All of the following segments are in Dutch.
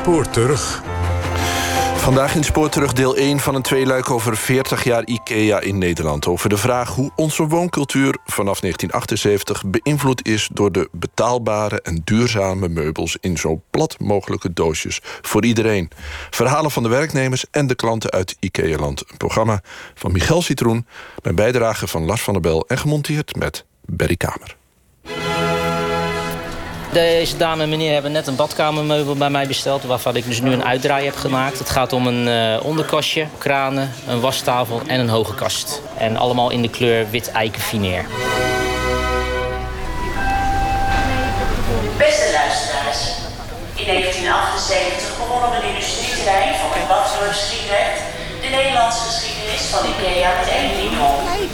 Spoor terug. Vandaag in Spoor terug deel 1 van een tweeluik over 40 jaar IKEA in Nederland. Over de vraag hoe onze wooncultuur vanaf 1978 beïnvloed is... door de betaalbare en duurzame meubels in zo plat mogelijke doosjes voor iedereen. Verhalen van de werknemers en de klanten uit IKEA-land. Een programma van Michel Citroen, met bijdrage van Lars van der Bel... en gemonteerd met Berry Kamer. Deze dame en meneer hebben net een badkamermeubel bij mij besteld... waarvan ik dus nu een uitdraai heb gemaakt. Het gaat om een uh, onderkastje, kranen, een wastafel en een hoge kast. En allemaal in de kleur wit eikenfineer. Beste luisteraars, in 1978 begon op een industrieterrein van het Wadsdorp Sliedrecht... de Nederlandse geschiedenis van IKEA met één.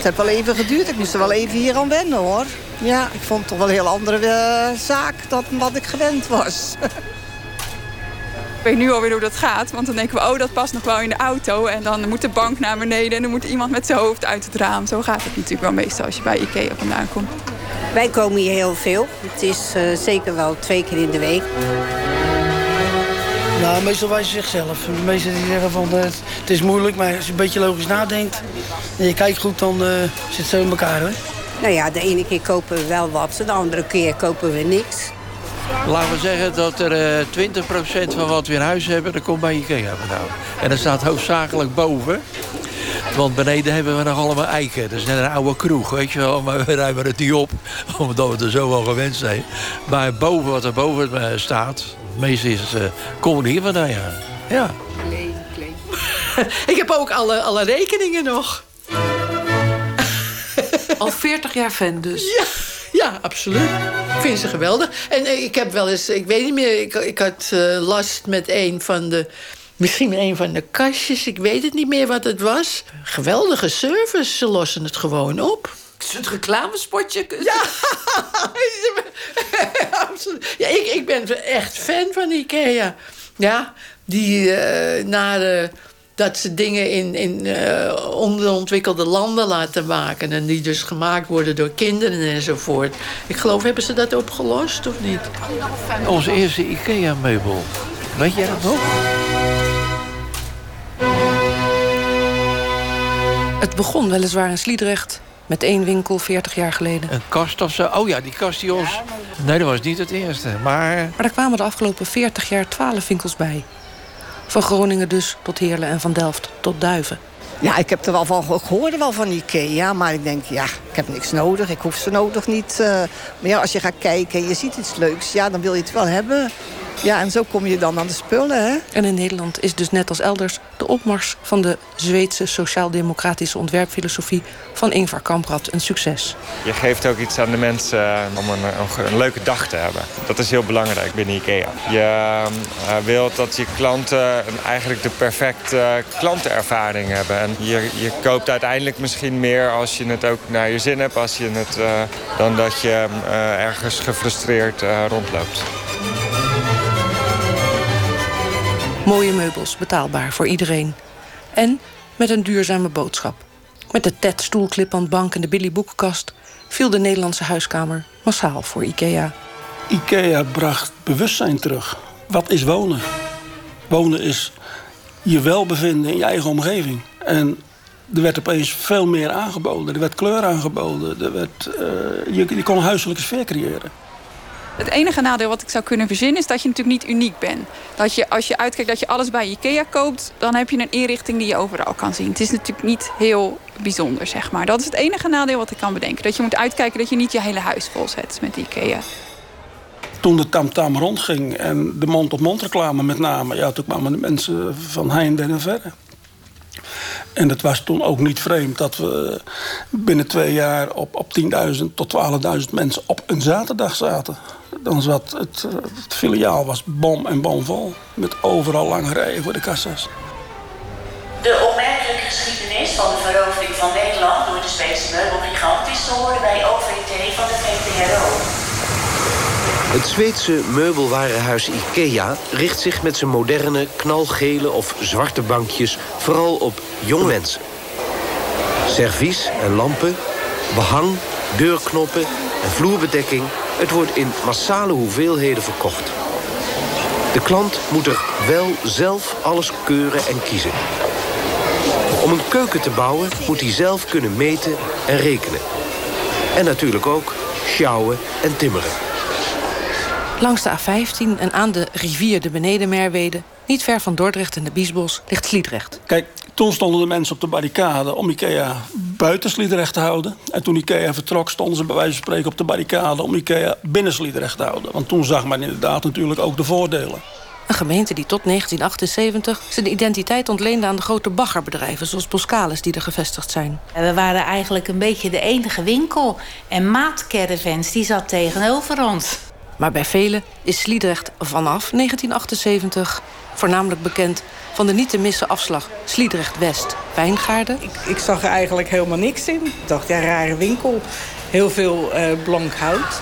Het heeft wel even geduurd, ik moest er wel even hier aan wennen hoor. Ja, ik vond het toch wel een heel andere uh, zaak dan wat ik gewend was. Ik weet nu alweer hoe dat gaat. Want dan denken we, oh, dat past nog wel in de auto. En dan moet de bank naar beneden en dan moet iemand met zijn hoofd uit het raam. Zo gaat het natuurlijk wel meestal als je bij Ikea vandaan komt. Wij komen hier heel veel. Het is uh, zeker wel twee keer in de week. Nou, meestal wijzen zichzelf. De meesten die zeggen van uh, het is moeilijk, maar als je een beetje logisch nadenkt en je kijkt goed, dan uh, zit het zo in elkaar hoor. Nou ja, de ene keer kopen we wel wat, de andere keer kopen we niks. Laten we zeggen dat er uh, 20% van wat we in huis hebben, dat komt bij Ikea vandaan. En dat staat hoofdzakelijk boven. Want beneden hebben we nog allemaal eiken. Dat is net een oude kroeg, weet je wel. Maar we ruimen het niet op, omdat we er zo wel gewend zijn. Maar boven, wat er boven staat, het meeste is, uh, komen hier vandaan, ja. ja. Klein, klein. Ik heb ook alle, alle rekeningen nog. Al 40 jaar fan dus. Ja, ja absoluut. Ik vind ze geweldig. En ik heb wel eens, ik weet niet meer, ik, ik had uh, last met een van de. Misschien een van de kastjes, ik weet het niet meer wat het was. Geweldige service, ze lossen het gewoon op. Is het reclamespotje? Ja, absoluut. Ja, ik, ik ben echt fan van Ikea. Ja, die uh, na de dat ze dingen in, in uh, onderontwikkelde landen laten maken... en die dus gemaakt worden door kinderen enzovoort. Ik geloof, hebben ze dat opgelost of niet? Onze eerste IKEA-meubel. Weet jij dat nog? Het begon weliswaar in Sliedrecht... met één winkel 40 jaar geleden. Een kast of zo? Oh ja, die kast die ons... Nee, dat was niet het eerste, maar... Maar er kwamen de afgelopen 40 jaar 12 winkels bij... Van Groningen dus tot Heerlen en van Delft tot Duiven. Ja, ik heb er wel van gehoord wel van Ikea. Maar ik denk, ja, ik heb niks nodig. Ik hoef ze nodig niet. Uh, maar ja, als je gaat kijken en je ziet iets leuks... ja, dan wil je het wel hebben. Ja, en zo kom je dan aan de spullen, hè? En in Nederland is dus net als elders de opmars van de Zweedse sociaal-democratische ontwerpfilosofie van Ingvar Kamprad een succes. Je geeft ook iets aan de mensen eh, om een, een, een leuke dag te hebben. Dat is heel belangrijk binnen IKEA. Je uh, wilt dat je klanten eigenlijk de perfecte klantenervaring hebben. En je, je koopt uiteindelijk misschien meer als je het ook naar je zin hebt, als je het, uh, dan dat je uh, ergens gefrustreerd rondloopt. Mooie meubels, betaalbaar voor iedereen. En met een duurzame boodschap. Met de TED stoelklipbandbank en de Billy boekenkast... viel de Nederlandse huiskamer massaal voor IKEA. IKEA bracht bewustzijn terug. Wat is wonen? Wonen is je welbevinden in je eigen omgeving. En er werd opeens veel meer aangeboden. Er werd kleur aangeboden. Er werd, uh, je, je kon een huiselijke sfeer creëren. Het enige nadeel wat ik zou kunnen verzinnen is dat je natuurlijk niet uniek bent. Dat je als je uitkijkt dat je alles bij Ikea koopt, dan heb je een inrichting die je overal kan zien. Het is natuurlijk niet heel bijzonder, zeg maar. Dat is het enige nadeel wat ik kan bedenken. Dat je moet uitkijken dat je niet je hele huis vol zet met Ikea. Toen de tamtam rondging en de mond-op-mond reclame met name... ja, toen kwamen de mensen van heinde en verre. En het was toen ook niet vreemd dat we binnen twee jaar op, op 10.000 tot 12.000 mensen op een zaterdag zaten. Dan zat het, het filiaal was bom en bomvol. Met overal lange rijen voor de kassa's. De opmerkelijke geschiedenis van de verovering van Nederland door de Zweedse meubelgigant is te horen bij OVT van de VPRO. Het Zweedse meubelwarenhuis IKEA richt zich met zijn moderne, knalgele of zwarte bankjes vooral op jonge mensen. Servies en lampen, behang, deurknoppen en vloerbedekking... het wordt in massale hoeveelheden verkocht. De klant moet er wel zelf alles keuren en kiezen. Om een keuken te bouwen moet hij zelf kunnen meten en rekenen. En natuurlijk ook sjouwen en timmeren. Langs de A15 en aan de rivier de Benedenmerwede... niet ver van Dordrecht en de Biesbos, ligt Sliedrecht. Kijk, toen stonden de mensen op de barricade om Ikea buiten Sliedrecht te houden. En toen Ikea vertrok stonden ze bij wijze van spreken op de barricade... om Ikea binnen Sliedrecht te houden. Want toen zag men inderdaad natuurlijk ook de voordelen. Een gemeente die tot 1978 zijn identiteit ontleende aan de grote baggerbedrijven... zoals Boskalis die er gevestigd zijn. We waren eigenlijk een beetje de enige winkel. En Maatcaravans die zat tegenover ons. Maar bij velen is Sliedrecht vanaf 1978 voornamelijk bekend van de niet te missen afslag Sliedrecht-West, Wijngaarden. Ik, ik, zag er eigenlijk helemaal niks in. Ik dacht, ja, rare winkel. Heel veel uh, blank hout.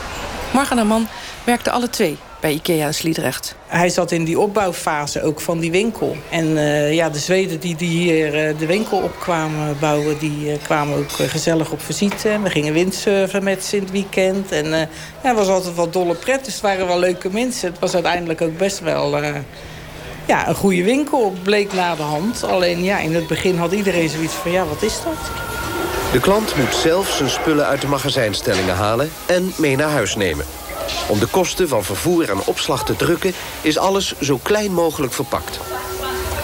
Marga en man werkten alle twee bij Ikea in Sliedrecht. Hij zat in die opbouwfase ook van die winkel. En uh, ja, de Zweden die, die hier uh, de winkel op kwamen bouwen... die uh, kwamen ook gezellig op visite. We gingen windsurfen met ze in het weekend. En ja, het was altijd wel dolle pret. Dus het waren wel leuke mensen. Het was uiteindelijk ook best wel ja, een goede winkel. Bleek na de hand. Alleen ja, in het begin had iedereen zoiets van... ja, wat is dat? De klant moet zelf zijn spullen uit de magazijnstellingen halen... en mee naar huis nemen. Om de kosten van vervoer en opslag te drukken... is alles zo klein mogelijk verpakt.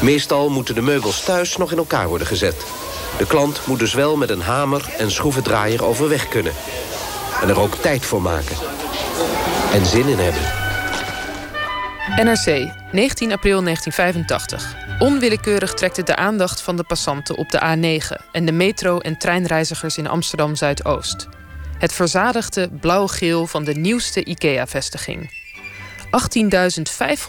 Meestal moeten de meubels thuis nog in elkaar worden gezet. De klant moet dus wel met een hamer en schroevendraaier overweg kunnen. En er ook tijd voor maken. En zin in hebben. NRC, 19 april 1985. Onwillekeurig trekt het de aandacht van de passanten op de A9... en de metro- en treinreizigers in Amsterdam-Zuidoost. Het verzadigde blauw-geel van de nieuwste IKEA-vestiging.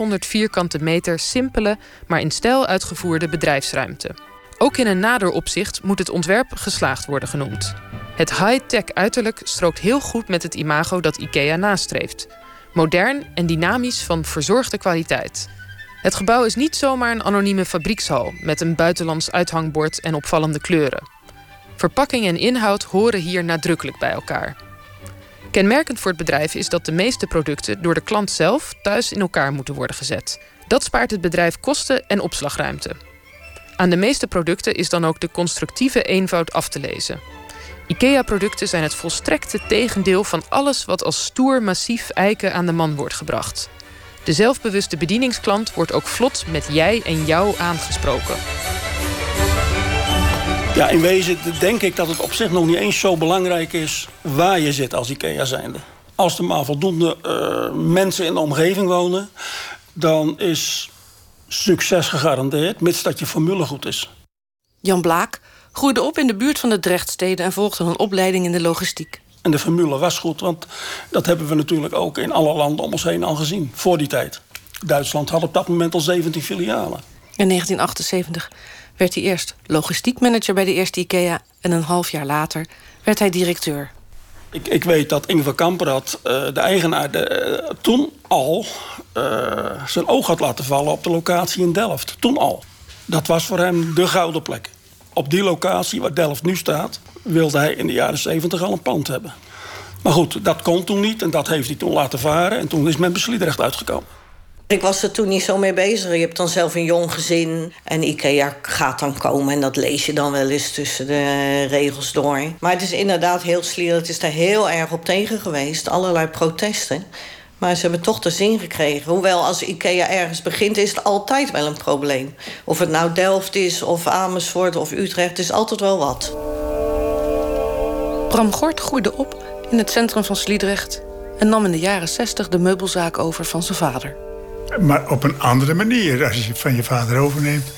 18.500 vierkante meter simpele, maar in stijl uitgevoerde bedrijfsruimte. Ook in een nader opzicht moet het ontwerp geslaagd worden genoemd. Het high-tech uiterlijk strookt heel goed met het imago dat IKEA nastreeft. Modern en dynamisch van verzorgde kwaliteit. Het gebouw is niet zomaar een anonieme fabriekshal met een buitenlands uithangbord en opvallende kleuren. Verpakking en inhoud horen hier nadrukkelijk bij elkaar. Kenmerkend voor het bedrijf is dat de meeste producten door de klant zelf thuis in elkaar moeten worden gezet. Dat spaart het bedrijf kosten en opslagruimte. Aan de meeste producten is dan ook de constructieve eenvoud af te lezen. IKEA-producten zijn het volstrekte tegendeel van alles wat als stoer massief eiken aan de man wordt gebracht. De zelfbewuste bedieningsklant wordt ook vlot met jij en jou aangesproken. Ja, in wezen denk ik dat het op zich nog niet eens zo belangrijk is waar je zit als IKEA zijnde. Als er maar voldoende uh, mensen in de omgeving wonen, dan is succes gegarandeerd, mits dat je formule goed is. Jan Blaak groeide op in de buurt van de Drechtsteden en volgde een opleiding in de logistiek. En de formule was goed, want dat hebben we natuurlijk ook in alle landen om ons heen al gezien, voor die tijd. Duitsland had op dat moment al 17 filialen. In 1978 werd hij eerst logistiek manager bij de eerste IKEA... en een half jaar later werd hij directeur. Ik, ik weet dat Ingvar Kamprad, uh, de eigenaar, de, uh, toen al uh, zijn oog had laten vallen op de locatie in Delft. Toen al. Dat was voor hem de gouden plek. Op die locatie waar Delft nu staat, wilde hij in de jaren 70 al een pand hebben. Maar goed, dat kon toen niet en dat heeft hij toen laten varen. En toen is men Besliedrecht uitgekomen. Ik was er toen niet zo mee bezig. Je hebt dan zelf een jong gezin en IKEA gaat dan komen... en dat lees je dan wel eens tussen de regels door. Maar het is inderdaad heel slier. Het is daar heel erg op tegen geweest. Allerlei protesten. Maar ze hebben toch de zin gekregen. Hoewel als IKEA ergens begint, is het altijd wel een probleem. Of het nou Delft is, of Amersfoort, of Utrecht, is altijd wel wat. Bram Gort groeide op in het centrum van Sliedrecht... en nam in de jaren 60 de meubelzaak over van zijn vader. Maar op een andere manier. Als je het van je vader overneemt,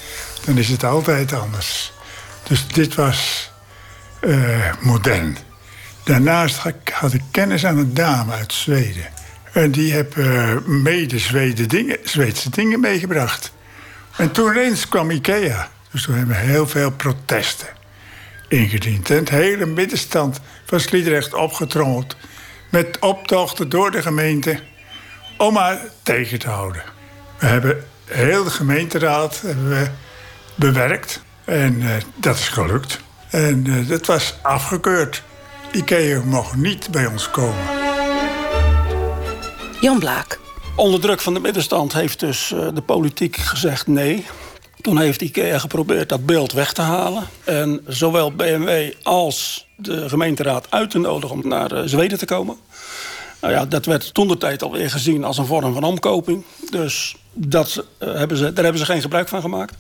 dan is het altijd anders. Dus dit was uh, modern. Daarnaast had ik kennis aan een dame uit Zweden. En die heb uh, mede Zweden dingen, Zweedse dingen meegebracht. En toen ineens kwam Ikea. Dus toen hebben we heel veel protesten ingediend. En het hele middenstand van Sliedrecht opgetrommeld. Met optochten door de gemeente om haar tegen te houden. We hebben heel de gemeenteraad hebben we bewerkt. En uh, dat is gelukt. En uh, dat was afgekeurd. IKEA mocht niet bij ons komen. Jan Blaak. Onder druk van de middenstand heeft dus uh, de politiek gezegd nee. Toen heeft IKEA geprobeerd dat beeld weg te halen. En zowel BMW als de gemeenteraad uit te nodigen om naar uh, Zweden te komen. Nou ja, dat werd toen de tijd alweer gezien als een vorm van omkoping. Dus dat, uh, hebben ze, daar hebben ze geen gebruik van gemaakt.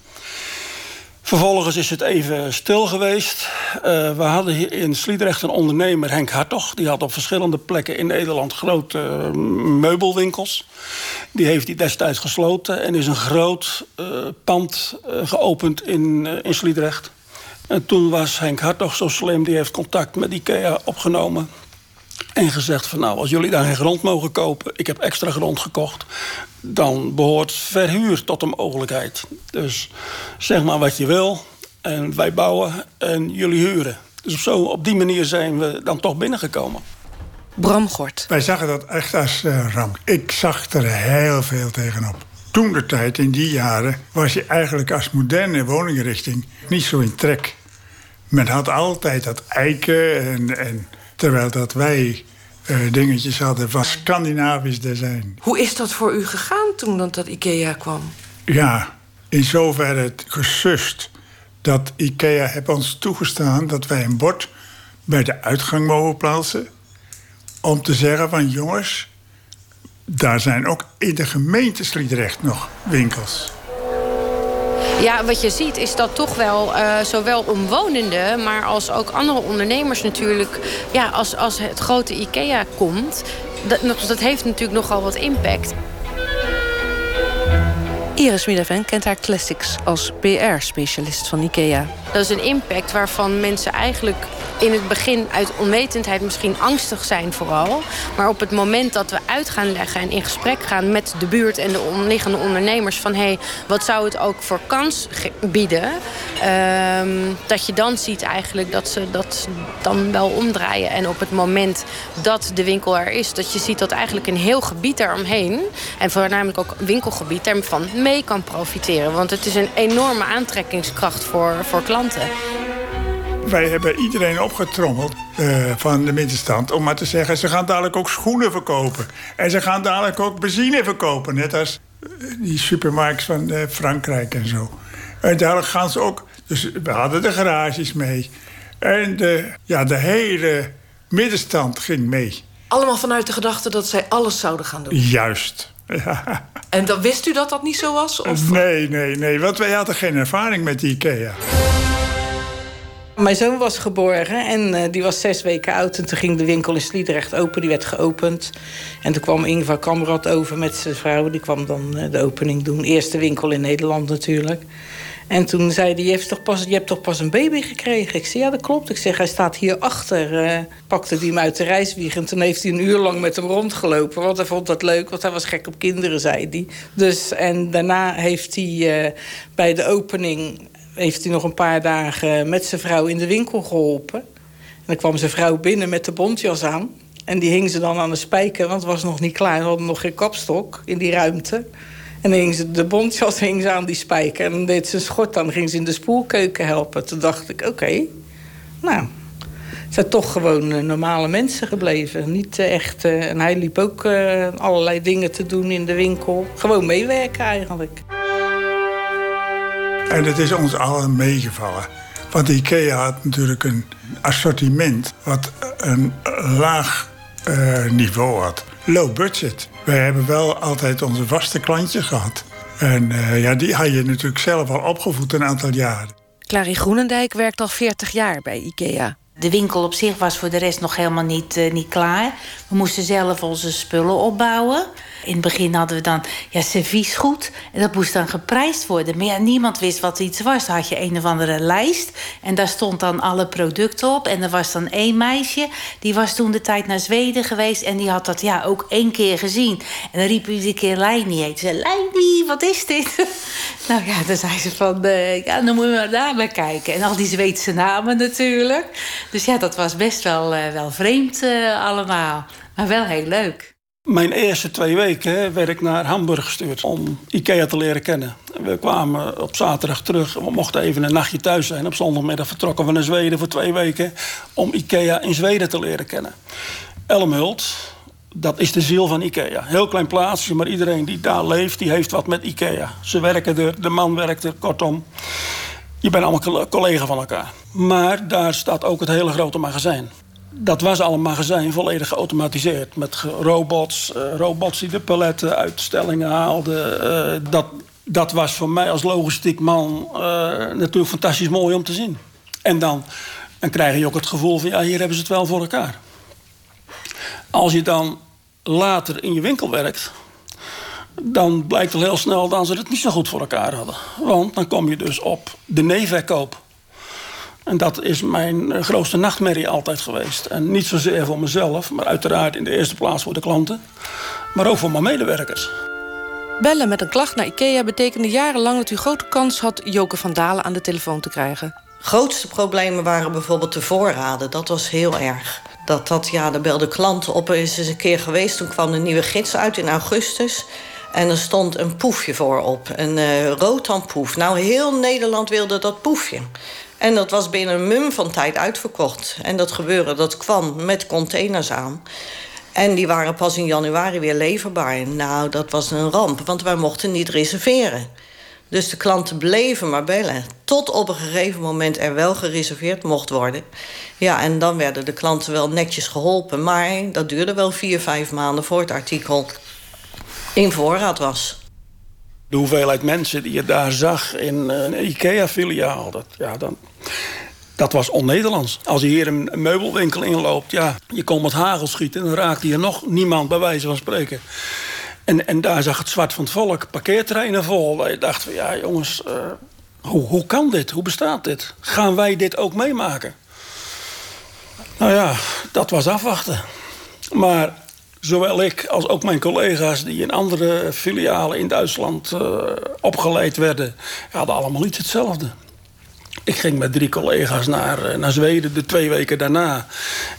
Vervolgens is het even stil geweest. Uh, we hadden hier in Sliedrecht een ondernemer, Henk Hartog. Die had op verschillende plekken in Nederland grote uh, meubelwinkels. Die heeft hij destijds gesloten en is een groot pand geopend in, in Sliedrecht. En toen was Henk Hartog zo slim, die heeft contact met IKEA opgenomen. En gezegd van nou, als jullie daar geen grond mogen kopen... ik heb extra grond gekocht... dan behoort verhuur tot een mogelijkheid. Dus zeg maar wat je wil. En wij bouwen en jullie huren. Dus op, zo, op die manier zijn we dan toch binnengekomen. Bram Gort. Wij zagen dat echt als uh, ramp. Ik zag er heel veel tegenop. Toen de tijd, in die jaren, was je eigenlijk als moderne woningenrichting niet zo in trek. Men had altijd dat eiken en... en Terwijl dat wij uh, dingetjes hadden van Scandinavisch design. Hoe is dat voor u gegaan toen dat, dat IKEA kwam? Ja, in zoverre het gesust dat IKEA heeft ons toegestaan dat wij een bord bij de uitgang mogen plaatsen. Om te zeggen van jongens, daar zijn ook in de gemeente Sliedrecht nog winkels. Ja, wat je ziet is dat toch wel uh, zowel omwonenden, maar als ook andere ondernemers natuurlijk, ja, als, als het grote IKEA komt, dat, dat heeft natuurlijk nogal wat impact. Iris Middaven kent haar classics als PR-specialist van IKEA. Dat is een impact waarvan mensen eigenlijk in het begin uit onwetendheid misschien angstig zijn vooral. Maar op het moment dat we uit gaan leggen en in gesprek gaan met de buurt en de omliggende ondernemers van hé, hey, wat zou het ook voor kans bieden? Um, dat je dan ziet eigenlijk dat ze dat dan wel omdraaien. En op het moment dat de winkel er is, dat je ziet dat eigenlijk een heel gebied daaromheen, en voornamelijk ook winkelgebied, daarvan mee kan profiteren. Want het is een enorme aantrekkingskracht voor, voor klanten. Wij hebben iedereen opgetrommeld uh, van de middenstand om maar te zeggen... ze gaan dadelijk ook schoenen verkopen. En ze gaan dadelijk ook benzine verkopen. Net als die supermarkts van uh, Frankrijk en zo. En dadelijk gaan ze ook... Dus we hadden de garages mee. En de, ja, de hele middenstand ging mee. Allemaal vanuit de gedachte dat zij alles zouden gaan doen? Juist. Ja. En dan wist u dat dat niet zo was? Of? Nee, nee, nee. Want wij hadden geen ervaring met IKEA. Mijn zoon was geboren en uh, die was zes weken oud. En toen ging de winkel in Sliedrecht open, die werd geopend. En toen kwam Ingvar Kamrad over met zijn vrouw. Die kwam dan uh, de opening doen. Eerste winkel in Nederland natuurlijk. En toen zei hij, je hebt, toch pas, je hebt toch pas een baby gekregen? Ik zei, ja, dat klopt. Ik zeg, hij staat hier achter. Uh, pakte hij hem uit de reiswieg. En toen heeft hij een uur lang met hem rondgelopen. Want hij vond dat leuk, want hij was gek op kinderen, zei hij. Dus, en daarna heeft hij bij de opening... heeft hij nog een paar dagen met zijn vrouw in de winkel geholpen. En dan kwam zijn vrouw binnen met de bontjas aan. En die hing ze dan aan de spijker, want het was nog niet klaar. We hadden nog geen kapstok in die ruimte. En dan hing ze, de bontjas hing ze aan die spijker. En dan deed ze een schort aan. Dan ging ze in de spoelkeuken helpen. Toen dacht ik, oké, nou... Het zijn toch gewoon uh, normale mensen gebleven. Niet uh, echt... Uh, en hij liep ook allerlei dingen te doen in de winkel. Gewoon meewerken eigenlijk. En het is ons allen meegevallen. Want IKEA had natuurlijk een assortiment... wat een laag niveau had. Low budget. Wij hebben wel altijd onze vaste klantjes gehad. En uh, ja, die had je natuurlijk zelf al opgevoed een aantal jaren. Clary Groenendijk werkt al 40 jaar bij IKEA. De winkel op zich was voor de rest nog helemaal niet, uh, niet klaar. We moesten zelf onze spullen opbouwen. In het begin hadden we dan ja, serviesgoed. En dat moest dan geprijsd worden. Maar niemand wist wat iets was. Dan had je een of andere lijst. En daar stond dan alle producten op. En er was dan één meisje. Die was toen de tijd naar Zweden geweest. En die had dat ja, ook één keer gezien. En dan riep iedere keer Leini. Heet ze, Leini, wat is dit? nou ja, dan zei ze van... Uh, ja, dan moet je maar daar maar kijken. En al die Zweedse namen natuurlijk. Dus ja, dat was best wel, uh, wel vreemd uh, allemaal. Maar wel heel leuk. Mijn eerste twee weken werd ik naar Hamburg gestuurd om IKEA te leren kennen. We kwamen op zaterdag terug. We mochten even een nachtje thuis zijn. Op zondagmiddag vertrokken we naar Zweden voor twee weken... om IKEA in Zweden te leren kennen. Elmhult, dat is de ziel van IKEA. Heel klein plaatsje, maar iedereen die daar leeft, die heeft wat met IKEA. Ze werken er, de man werkt er, kortom. Je bent allemaal collega van elkaar. Maar daar staat ook het hele grote magazijn. Dat was al een magazijn volledig geautomatiseerd. Met robots, uh, robots die de paletten uit stellingen haalden. Uh, dat, dat was voor mij als logistiek man uh, natuurlijk fantastisch mooi om te zien. En dan, dan krijg je ook het gevoel van... ja, hier hebben ze het wel voor elkaar. Als je dan later in je winkel werkt... dan blijkt al heel snel dat ze het niet zo goed voor elkaar hadden. Want dan kom je dus op de neeverkoop. En dat is mijn eh, grootste nachtmerrie altijd geweest. En niet zozeer voor mezelf, maar uiteraard in de eerste plaats voor de klanten. Maar ook voor mijn medewerkers. Bellen met een klacht naar IKEA betekende jarenlang dat u grote kans had Joke van Dalen aan de telefoon te krijgen. Grootste problemen waren bijvoorbeeld de voorraden. Dat was heel erg. Dat, dat, ja, daar belden klanten op. Er is eens een keer geweest, toen kwam de nieuwe gids uit in augustus. En er stond een poefje voorop, een uh, roodhandpoef. Nou, heel Nederland wilde dat poefje. En dat was binnen een mum van tijd uitverkocht. En dat gebeuren, dat kwam met containers aan. En die waren pas in januari weer leverbaar. Nou, dat was een ramp, want wij mochten niet reserveren. Dus de klanten bleven maar bellen. Tot op een gegeven moment er wel gereserveerd mocht worden. Ja, en dan werden de klanten wel netjes geholpen. Maar dat duurde wel vier, vijf maanden voor het artikel in voorraad was. De hoeveelheid mensen die je daar zag in een IKEA-filiaal... Dat, ja, dan, dat was on-Nederlands. Als je hier een meubelwinkel inloopt, ja, je komt met hagel schieten... dan raakt hier nog niemand, bij wijze van spreken. En, en daar zag het zwart van het volk, parkeerterreinen vol. Dat je dacht van, ja jongens, uh, hoe, hoe kan dit? Hoe bestaat dit? Gaan wij dit ook meemaken? Nou ja, dat was afwachten. Maar zowel ik als ook mijn collega's die in andere filialen in Duitsland uh, opgeleid werden, hadden allemaal iets hetzelfde. Ik ging met drie collega's naar, naar Zweden de twee weken daarna.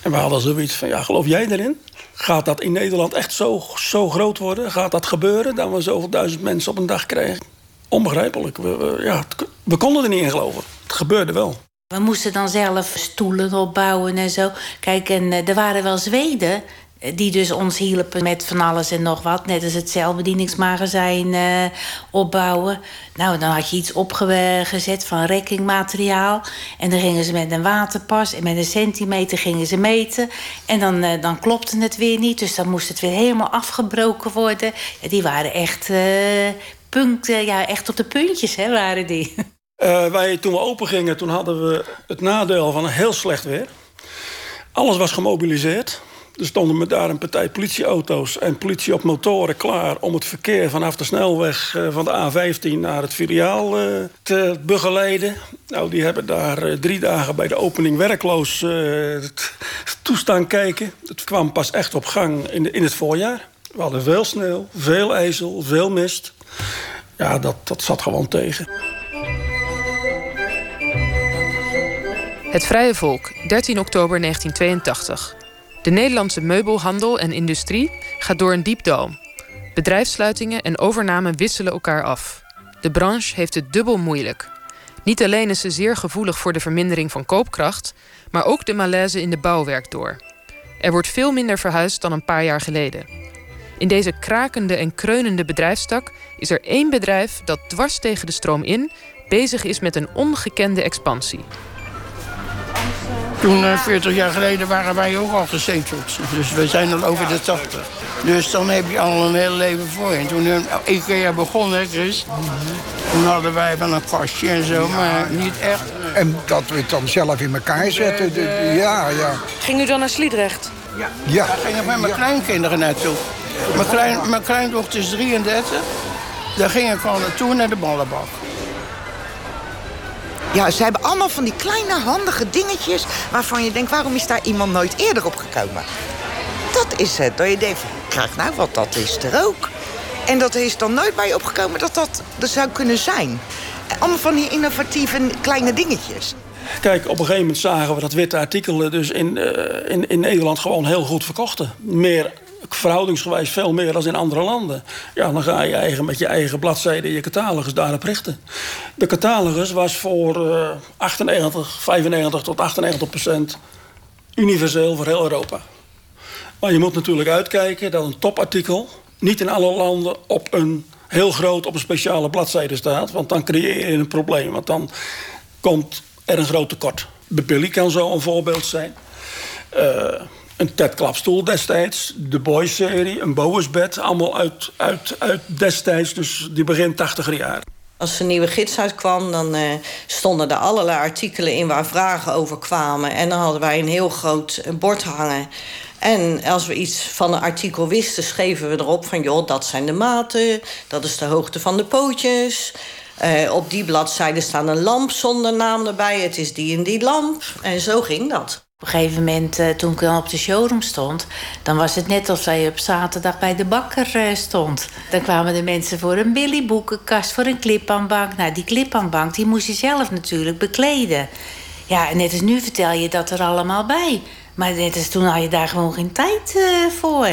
En we hadden zoiets van, ja, geloof jij erin? Gaat dat in Nederland echt zo, zo groot worden? Gaat dat gebeuren? Dat we zoveel duizend mensen op een dag krijgen? Onbegrijpelijk. We, ja, we konden er niet in geloven. Het gebeurde wel. We moesten dan zelf stoelen opbouwen en zo. Kijk, en uh, er waren wel Zweden die dus ons hielpen met van alles en nog wat. Net als het celbedieningsmagazijn uh, opbouwen. Nou, dan had je iets opgezet van rekkingmateriaal. En dan gingen ze met een waterpas en met een centimeter gingen ze meten. En dan, uh, dan klopte het weer niet. Dus dan moest het weer helemaal afgebroken worden. Die waren echt, uh, ja, echt op de puntjes, hè, waren die. wij, toen we open gingen, toen hadden we het nadeel van een heel slecht weer. Alles was gemobiliseerd. Er stonden met daar een partij politieauto's en politie op motoren klaar... om het verkeer vanaf de snelweg eh, van de A15 naar het filiaal eh, te begeleiden. Nou, die hebben daar eh, drie dagen bij de opening werkloos toestaan kijken. Het kwam pas echt op gang in, in het voorjaar. We hadden veel sneeuw, veel ijzel, veel mist. Ja, dat, dat zat gewoon tegen. Het Vrije Volk, 13 oktober 1982. De Nederlandse meubelhandel en industrie gaat door een diep. Bedrijfssluitingen en overname wisselen elkaar af. De branche heeft het dubbel moeilijk. Niet alleen is ze zeer gevoelig voor de vermindering van koopkracht, maar ook de malaise in de bouw werkt door. Er wordt veel minder verhuisd dan een paar jaar geleden. In deze krakende en kreunende bedrijfstak is er één bedrijf dat dwars tegen de stroom in bezig is met een ongekende expansie. Toen, 40 eh, jaar geleden, waren wij ook al gezeteld. Dus we zijn al over de 80. Dus dan heb je al een heel leven voor je. En toen uh, IKEA begon, hè, Chris? Toen hadden wij van een kastje en zo, maar niet echt. En dat we het dan zelf in elkaar zetten. ja, ja. Ging u dan naar Sliedrecht? Ja. ja. Daar ging ik met mijn kleinkinderen naartoe. Mijn, klein, mijn kleindochter is 33. Daar ging ik gewoon naartoe naar de ballenbak. Ja, ze hebben allemaal van die kleine handige dingetjes... waarvan je denkt, waarom is daar iemand nooit eerder op gekomen? Dat is het. Dat je denkt, krijg nou wat, dat is er ook. En dat is dan nooit bij je opgekomen dat dat er zou kunnen zijn. Allemaal van die innovatieve kleine dingetjes. Kijk, op een gegeven moment zagen we dat witte artikelen dus in, uh, in, in Nederland gewoon heel goed verkochten. Meer verhoudingsgewijs veel meer dan in andere landen. Ja, dan ga je eigen, met je eigen bladzijde je catalogus daarop richten. De catalogus was voor uh, 98, 95 tot 98 procent universeel voor heel Europa. Maar je moet natuurlijk uitkijken dat een topartikel niet in alle landen op een heel groot op een speciale bladzijde staat. Want dan creëer je een probleem. Want dan komt er een groot tekort. De Billy kan zo een voorbeeld zijn. Uh, een Ted Klapstoel destijds. De Boys-serie, een Bowersbed. Allemaal uit, uit, uit destijds, dus die begin 80 jaar. Als een nieuwe gids uitkwam, dan uh, stonden er allerlei artikelen in waar vragen over kwamen. En dan hadden wij een heel groot bord hangen. En als we iets van een artikel wisten, schreven we erop van... joh, dat zijn de maten, dat is de hoogte van de pootjes... Uh, op die bladzijde staat een lamp zonder naam erbij. Het is die en die lamp. En zo ging dat. Op een gegeven moment, uh, toen ik dan op de showroom stond... dan was het net alsof je op zaterdag bij de bakker uh, stond. Dan kwamen de mensen voor een billyboekenkast, voor een clipaanbank. Nou, die clipaanbank die moest je zelf natuurlijk bekleden. Ja, en net als nu vertel je dat er allemaal bij. Maar net als toen had je daar gewoon geen tijd uh, voor.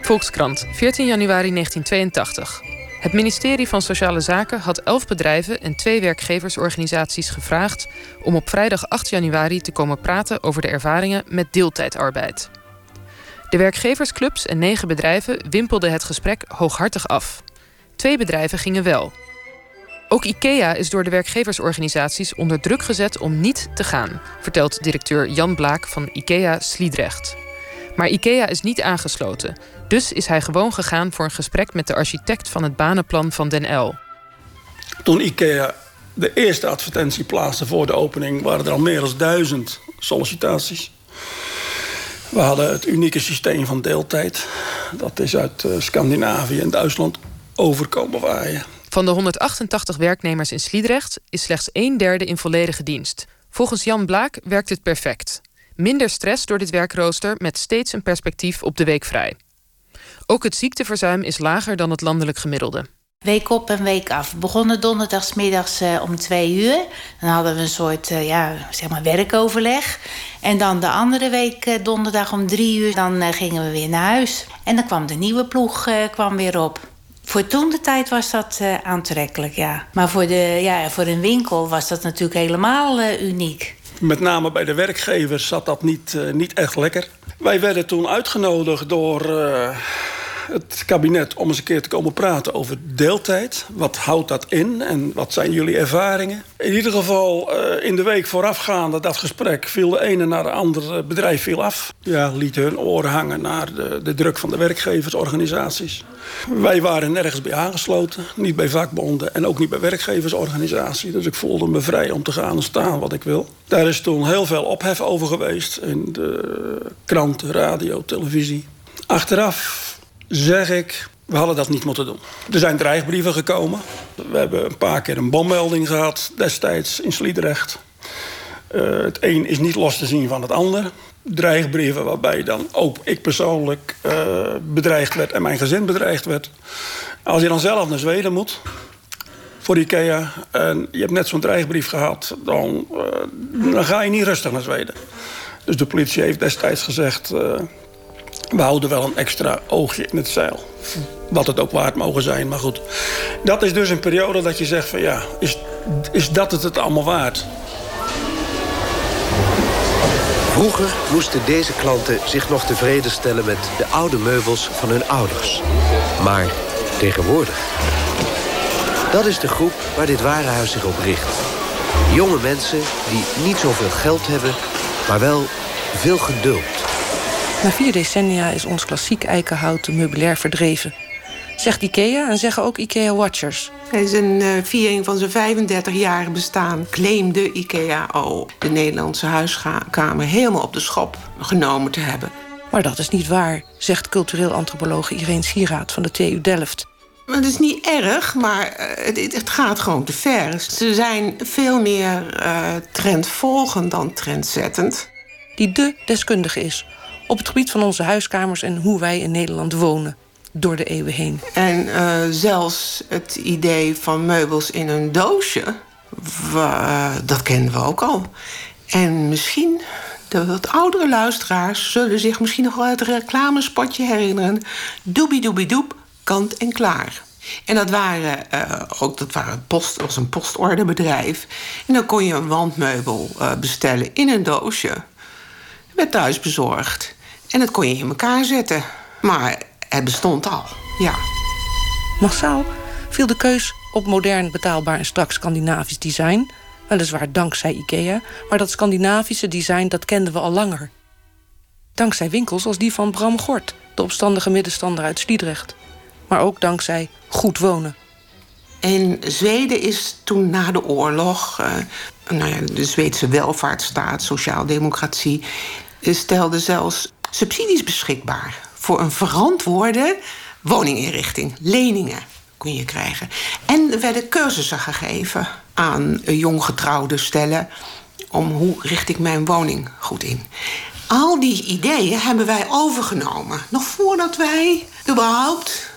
Volkskrant, 14 januari 1982. Het ministerie van Sociale Zaken had elf bedrijven en twee werkgeversorganisaties gevraagd om op vrijdag 8 januari te komen praten over de ervaringen met deeltijdarbeid. De werkgeversclubs en negen bedrijven wimpelden het gesprek hooghartig af. Twee bedrijven gingen wel. Ook IKEA is door de werkgeversorganisaties onder druk gezet om niet te gaan, vertelt directeur Jan Blaak van IKEA Sliedrecht. Maar IKEA is niet aangesloten, dus is hij gewoon gegaan voor een gesprek met de architect van het banenplan van Den L. Toen IKEA de eerste advertentie plaatste voor de opening, waren er al meer dan duizend sollicitaties. We hadden het unieke systeem van deeltijd. Dat is uit uh, Scandinavië en Duitsland overkomen waaien. Van de 188 werknemers in Sliedrecht is slechts een derde in volledige dienst. Volgens Jan Blaak werkt het perfect. Minder stress door dit werkrooster met steeds een perspectief op de week vrij. Ook het ziekteverzuim is lager dan het landelijk gemiddelde. Week op en week af. We begonnen donderdagsmiddags uh, om twee uur. Dan hadden we een soort uh, ja, zeg maar werkoverleg. En dan de andere week uh, donderdag om drie uur, dan gingen we weer naar huis. En dan kwam de nieuwe ploeg kwam weer op. Voor toen de tijd was dat aantrekkelijk, ja. Maar voor, de, ja, voor een winkel was dat natuurlijk helemaal uniek. Met name bij de werkgevers zat dat niet, niet echt lekker. Wij werden toen uitgenodigd door het kabinet om eens een keer te komen praten over deeltijd. Wat houdt dat in en wat zijn jullie ervaringen? In ieder geval, uh, in de week voorafgaande dat gesprek viel de ene naar de andere bedrijf viel af. Ja, lieten hun oren hangen naar de, de druk van de werkgeversorganisaties. Wij waren nergens bij aangesloten, niet bij vakbonden en ook niet bij werkgeversorganisaties. Dus ik voelde me vrij om te gaan en staan wat ik wil. Daar is toen heel veel ophef over geweest in de kranten, radio, televisie. Achteraf zeg ik, we hadden dat niet moeten doen. Er zijn dreigbrieven gekomen. We hebben een paar keer een bommelding gehad destijds in Sliedrecht. Uh, het een is niet los te zien van het ander. Dreigbrieven waarbij dan ook ik persoonlijk uh, bedreigd werd en mijn gezin bedreigd werd. Als je dan zelf naar Zweden moet voor IKEA en je hebt net zo'n dreigbrief gehad, dan, uh, dan ga je niet rustig naar Zweden. Dus de politie heeft destijds gezegd we houden wel een extra oogje in het zeil. Wat het ook waard mogen zijn, maar goed. Dat is dus een periode dat je zegt van ja, is, is dat het het allemaal waard? Vroeger moesten deze klanten zich nog tevreden stellen met de oude meubels van hun ouders. Maar tegenwoordig. Dat is de groep waar dit warenhuis zich op richt. Jonge mensen die niet zoveel geld hebben, maar wel veel geduld. Na vier decennia is ons klassiek eikenhouten meubilair verdreven. Zegt IKEA en zeggen ook IKEA-watchers. Tijdens een uh, viering van zijn 35 jaar bestaan claimde IKEA al de Nederlandse huiskamer helemaal op de schop genomen te hebben. Maar dat is niet waar, zegt cultureel antropoloog Irene Sieraad van de TU Delft. Het is niet erg, maar eh, het, het, gaat gewoon te ver. Ze zijn veel meer uh, trendvolgend dan trendzettend. Die de deskundige is op het gebied van onze huiskamers en hoe wij in Nederland wonen door de eeuwen heen. En uh, zelfs het idee van meubels in een doosje, uh, dat kennen we ook al. En misschien, de wat oudere luisteraars zullen zich misschien nog wel het reclamespotje herinneren. Doobie doobie doep, kant en klaar. En dat waren uh, ook dat waren post, was een postorderbedrijf. En dan kon je een wandmeubel bestellen in een doosje. Werd thuis bezorgd. En dat kon je in elkaar zetten. Maar het bestond al, ja. Massaal viel de keus op modern, betaalbaar en strak Scandinavisch design. Weliswaar dankzij IKEA, maar dat Scandinavische design dat kenden we al langer. Dankzij winkels als die van Bram Gort, de opstandige middenstander uit Sliedrecht. Maar ook dankzij goed wonen. En Zweden is toen na de oorlog, uh, nou ja, de Zweedse welvaartsstaat, sociaaldemocratie, stelde zelfs subsidies beschikbaar voor een verantwoorde woninginrichting. Leningen kon je krijgen. En er werden cursussen gegeven aan jonggetrouwde stellen om hoe richt ik mijn woning goed in. Al die ideeën hebben wij overgenomen. Nog voordat wij überhaupt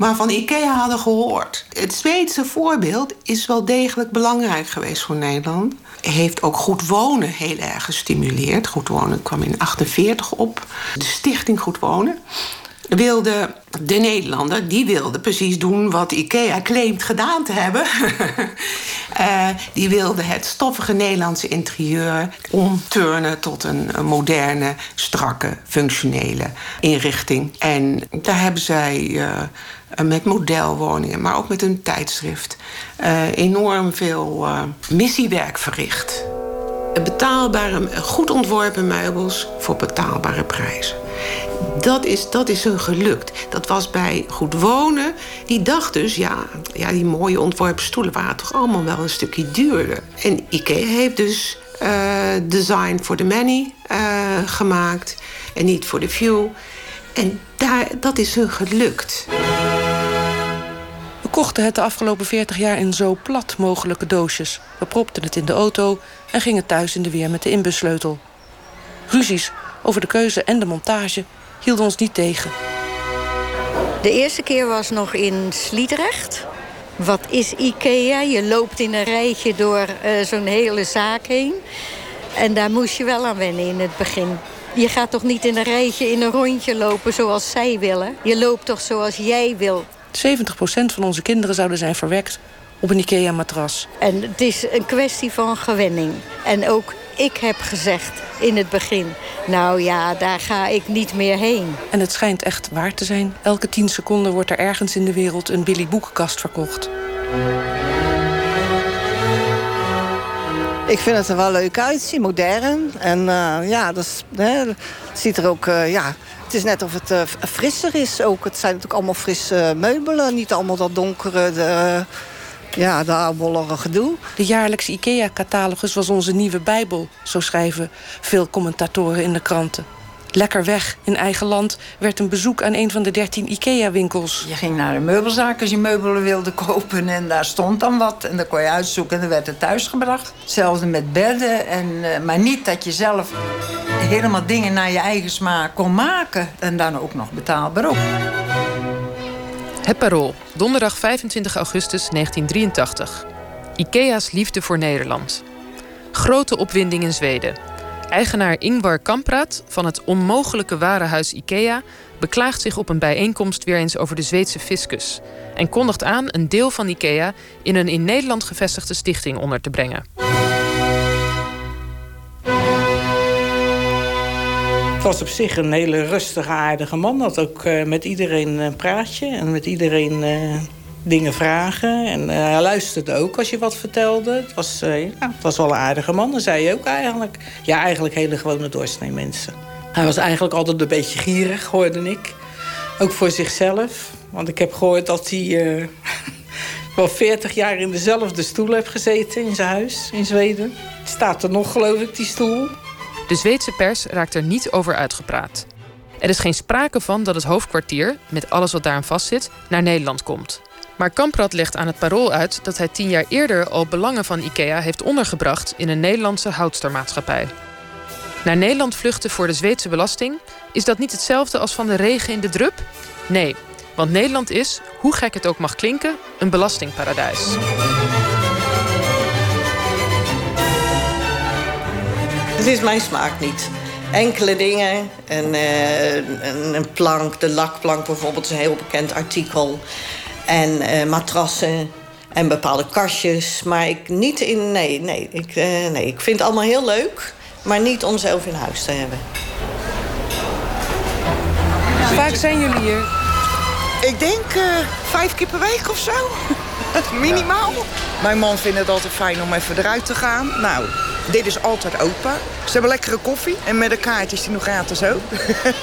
maar van IKEA hadden gehoord. Het Zweedse voorbeeld is wel degelijk belangrijk geweest voor Nederland. Heeft ook goed wonen heel erg gestimuleerd. Goed wonen kwam in 48 op. De stichting Goed Wonen wilde de Nederlander, die wilde precies doen wat IKEA claimt gedaan te hebben. uh, die wilde het stoffige Nederlandse interieur omturnen tot een, moderne, strakke, functionele inrichting. En daar hebben zij uh, met modelwoningen, maar ook met een tijdschrift, uh, enorm veel missiewerk verricht. Betaalbare, goed ontworpen meubels voor betaalbare prijzen. Dat is, dat is hun gelukt. Dat was bij Goed Wonen. Die dacht dus, ja, ja, die mooie ontworpen stoelen waren toch allemaal wel een stukje duurder. En IKEA heeft dus design for the many gemaakt en niet voor the few. En daar, dat is hun gelukt. Kochten het de afgelopen 40 jaar in zo plat mogelijke doosjes. We propten het in de auto en gingen thuis in de weer met de inbussleutel. Ruzies over de keuze en de montage hielden ons niet tegen. De eerste keer was nog in Sliedrecht. Wat is IKEA? Je loopt in een rijtje door uh, zo'n hele zaak heen. En daar moest je wel aan wennen in het begin. Je gaat toch niet in een rijtje in een rondje lopen zoals zij willen? Je loopt toch zoals jij wil? 70% van onze kinderen zouden zijn verwekt op een IKEA-matras. En het is een kwestie van gewenning. En ook ik heb gezegd in het begin... nou ja, daar ga ik niet meer heen. En het schijnt echt waar te zijn. Elke tien seconden wordt er ergens in de wereld een Billy Boekenkast verkocht. Ik vind het er wel leuk uitzien, modern. En uh, ja, dat hè, het ziet er ook... Uh, ja, het is net of het uh, frisser is ook. Het zijn natuurlijk allemaal frisse meubelen. Niet allemaal dat donkere... De, ja, de gedoe. De jaarlijkse IKEA-catalogus was onze nieuwe bijbel, zo schrijven veel commentatoren in de kranten. Lekker weg in eigen land werd een bezoek aan een van de dertien IKEA-winkels. Je ging naar een meubelzaak als je meubelen wilde kopen en daar stond dan wat. En dan kon je uitzoeken en dan werd het thuisgebracht. Hetzelfde met bedden, en, uh, maar niet dat je zelf helemaal dingen naar je eigen smaak kon maken. En dan ook nog betaalbaar op. Het Parool, donderdag 25 augustus 1983. IKEA's liefde voor Nederland. Grote opwinding in Zweden. Eigenaar Ingvar Kamprad van het onmogelijke warenhuis IKEA beklaagt zich op een bijeenkomst weer eens over de Zweedse fiscus en kondigt aan een deel van IKEA in een in Nederland gevestigde stichting onder te brengen. Het was op zich een hele rustige, aardige man. Had ook uh, met iedereen een praatje en met iedereen uh, dingen vragen. En uh, hij luisterde ook als je wat vertelde. Het was, ja, het was wel een aardige man. Dat zei je ook eigenlijk. Ja, eigenlijk hele gewone doorsnee mensen. Hij was eigenlijk altijd een beetje gierig, hoorde ik. Ook voor zichzelf. Want ik heb gehoord dat hij wel 40 jaar in dezelfde stoel heeft gezeten in zijn huis in Zweden. Het staat er nog, geloof ik, die stoel. De Zweedse pers raakt er niet over uitgepraat. Er is geen sprake van dat het hoofdkwartier, met alles wat daaraan vastzit, naar Nederland komt. Maar Kamprad legt aan het parool uit dat hij tien jaar eerder al belangen van IKEA heeft ondergebracht in een Nederlandse houtstermaatschappij. Naar Nederland vluchten voor de Zweedse belasting, is dat niet hetzelfde als van de regen in de drup? Nee, want Nederland is, hoe gek het ook mag klinken, een belastingparadijs. Het is mijn smaak niet. Enkele dingen, een, een, een, plank, de lakplank bijvoorbeeld, is een heel bekend artikel. En uh, matrassen en bepaalde kastjes. Maar ik niet in. Nee, nee ik, uh, nee, ik vind het allemaal heel leuk, maar niet om zelf in huis te hebben. vaak zijn jullie hier? Ik denk eh, vijf keer per week of zo. Minimaal. Mijn man vindt het altijd fijn om even eruit te gaan. Nou, dit is altijd open. Ze hebben lekkere koffie. En met een kaart is die nog gratis ook.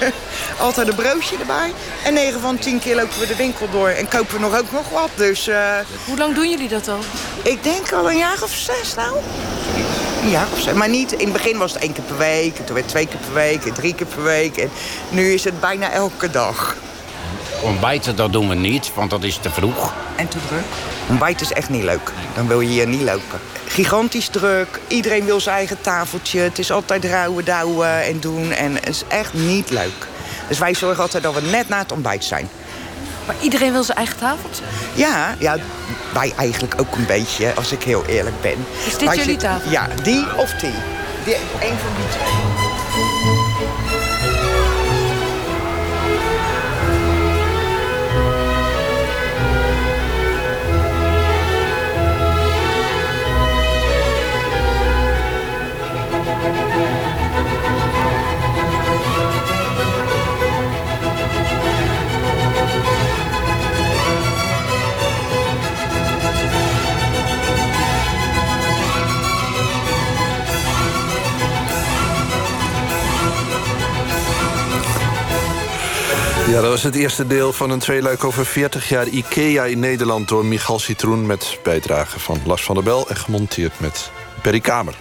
altijd een broodje erbij. En 9 van 10 keer lopen we de winkel door en kopen we nog ook nog wat. Dus, eh, Hoe lang doen jullie dat al? ik denk al een jaar of zes nou. Een jaar of zes. Maar niet, in het begin was het één keer per week. En toen werd het twee keer per week en drie keer per week. En nu is het bijna elke dag. Ontbijten, dat doen we niet, want dat is te vroeg. En te druk? Ontbijt is echt niet leuk. Dan wil je hier niet lopen. Gigantisch druk. Iedereen wil zijn eigen tafeltje. Het is altijd rouwen, douwen en doen. En het is echt niet leuk. Dus wij zorgen altijd dat we net na het ontbijt zijn. Maar iedereen wil zijn eigen tafeltje? Ja, ja, wij eigenlijk ook een beetje, als ik heel eerlijk ben. Is dit Wij jullie zitten- tafel? Ja, die of die. die een van die twee. Ja, dat was het eerste deel van een tweeluik over 40 jaar IKEA in Nederland... door Michal Citroen met bijdrage van Lars van der Bel... en gemonteerd met Berry Kamer.